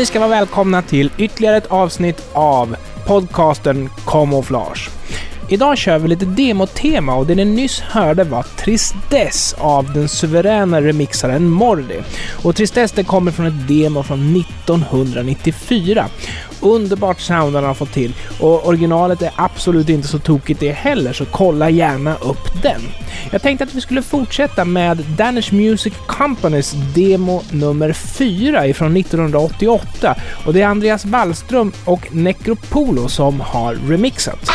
ni ska vara välkomna till ytterligare ett avsnitt av podcasten Camouflage. Idag kör vi lite demotema och det ni nyss hörde var Tristess av den suveräna remixaren Mordi. Och Tristess det kommer från ett demo från 1994. Underbart sound han har fått till och originalet är absolut inte så tokigt det heller, så kolla gärna upp den. Jag tänkte att vi skulle fortsätta med Danish Music Companys demo nummer 4 ifrån 1988 och det är Andreas Wallström och Necropolo som har remixat.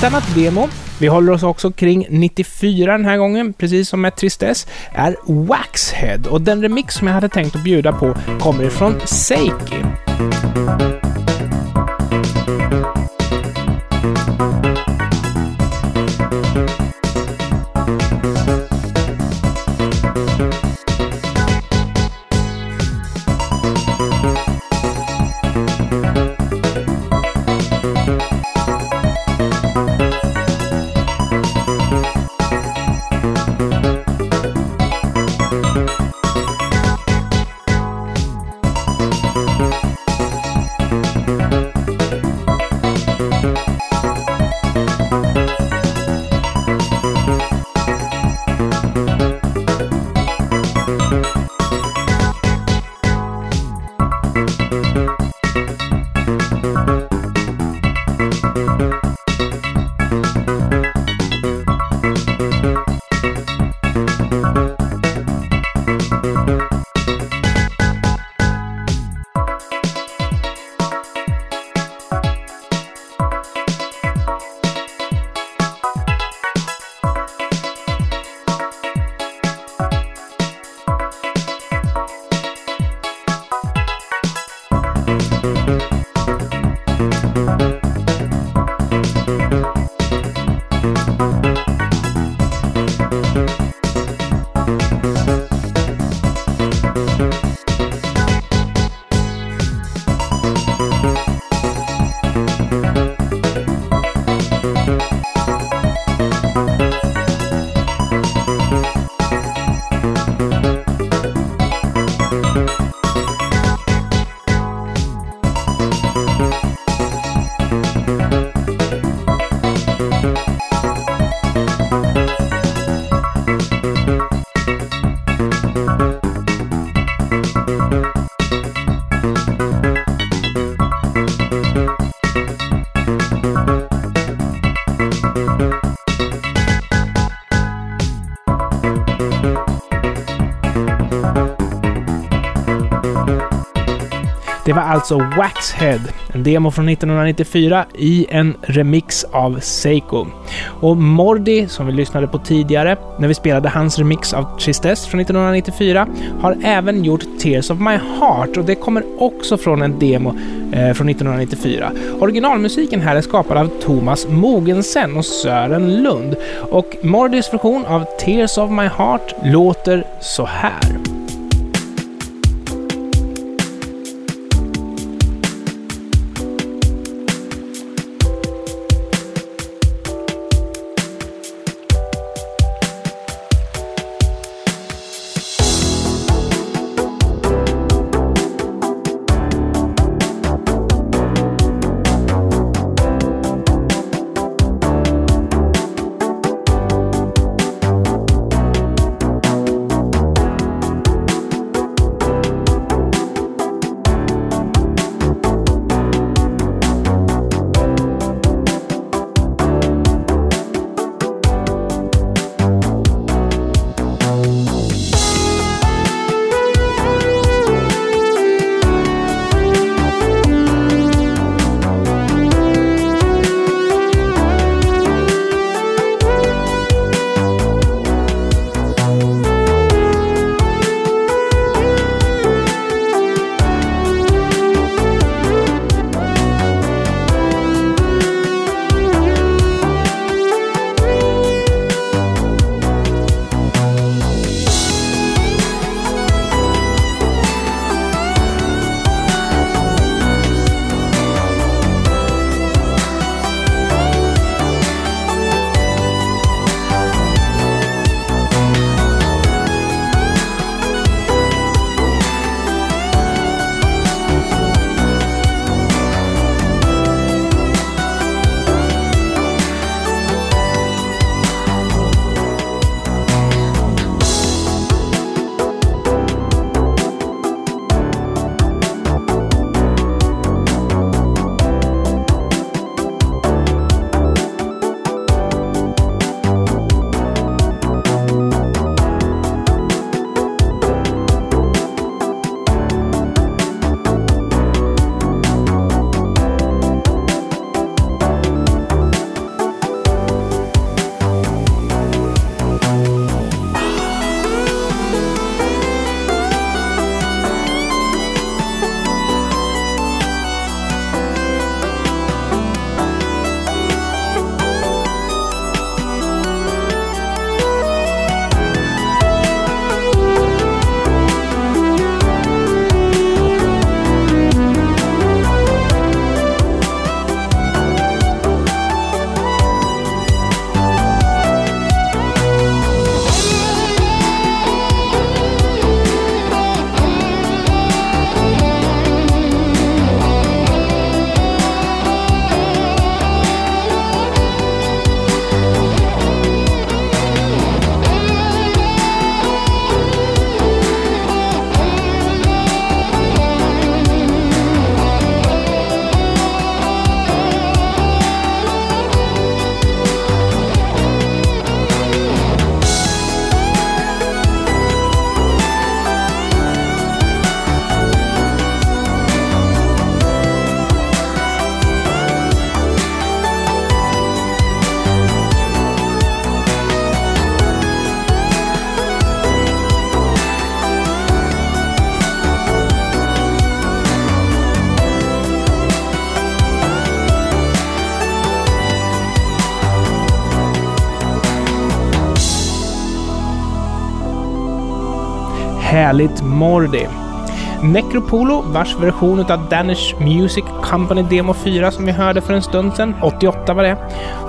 Ett annat demo, vi håller oss också kring 94 den här gången, precis som med Tristess, är Waxhead och den remix som jag hade tänkt att bjuda på kommer ifrån Seiki. Alltså Waxhead, en demo från 1994 i en remix av Seiko. Och Mordi, som vi lyssnade på tidigare, när vi spelade hans remix av Tristess från 1994, har även gjort Tears of My Heart och det kommer också från en demo eh, från 1994. Originalmusiken här är skapad av Thomas Mogensen och Sören Lund och Mordis version av Tears of My Heart låter så här. Härligt Mordi. Necropolo, vars version av Danish Music Company Demo 4 som vi hörde för en stund sedan, 88 var det,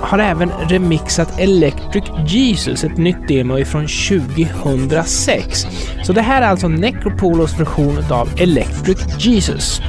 har även remixat Electric Jesus, ett nytt demo ifrån 2006. Så det här är alltså Necropolos version av Electric Jesus.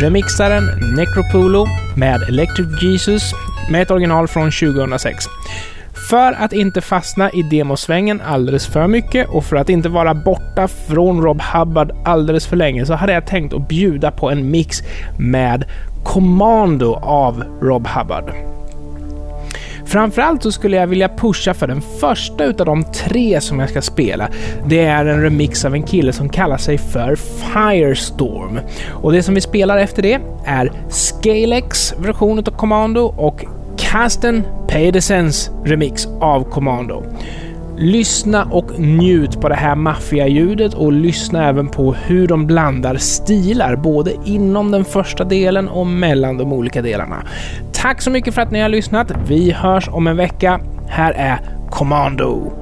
Remixaren Necropolo med Electric Jesus med ett original från 2006. För att inte fastna i demosvängen alldeles för mycket och för att inte vara borta från Rob Hubbard alldeles för länge så hade jag tänkt att bjuda på en mix med Commando av Rob Hubbard. Framförallt så skulle jag vilja pusha för den första utav de tre som jag ska spela. Det är en remix av en kille som kallar sig för Firestorm. Och det som vi spelar efter det är Scalex version av Commando och Casten Pedersens remix av Commando. Lyssna och njut på det här maffialjudet och lyssna även på hur de blandar stilar, både inom den första delen och mellan de olika delarna. Tack så mycket för att ni har lyssnat. Vi hörs om en vecka. Här är Commando.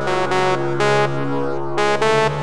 Thank you.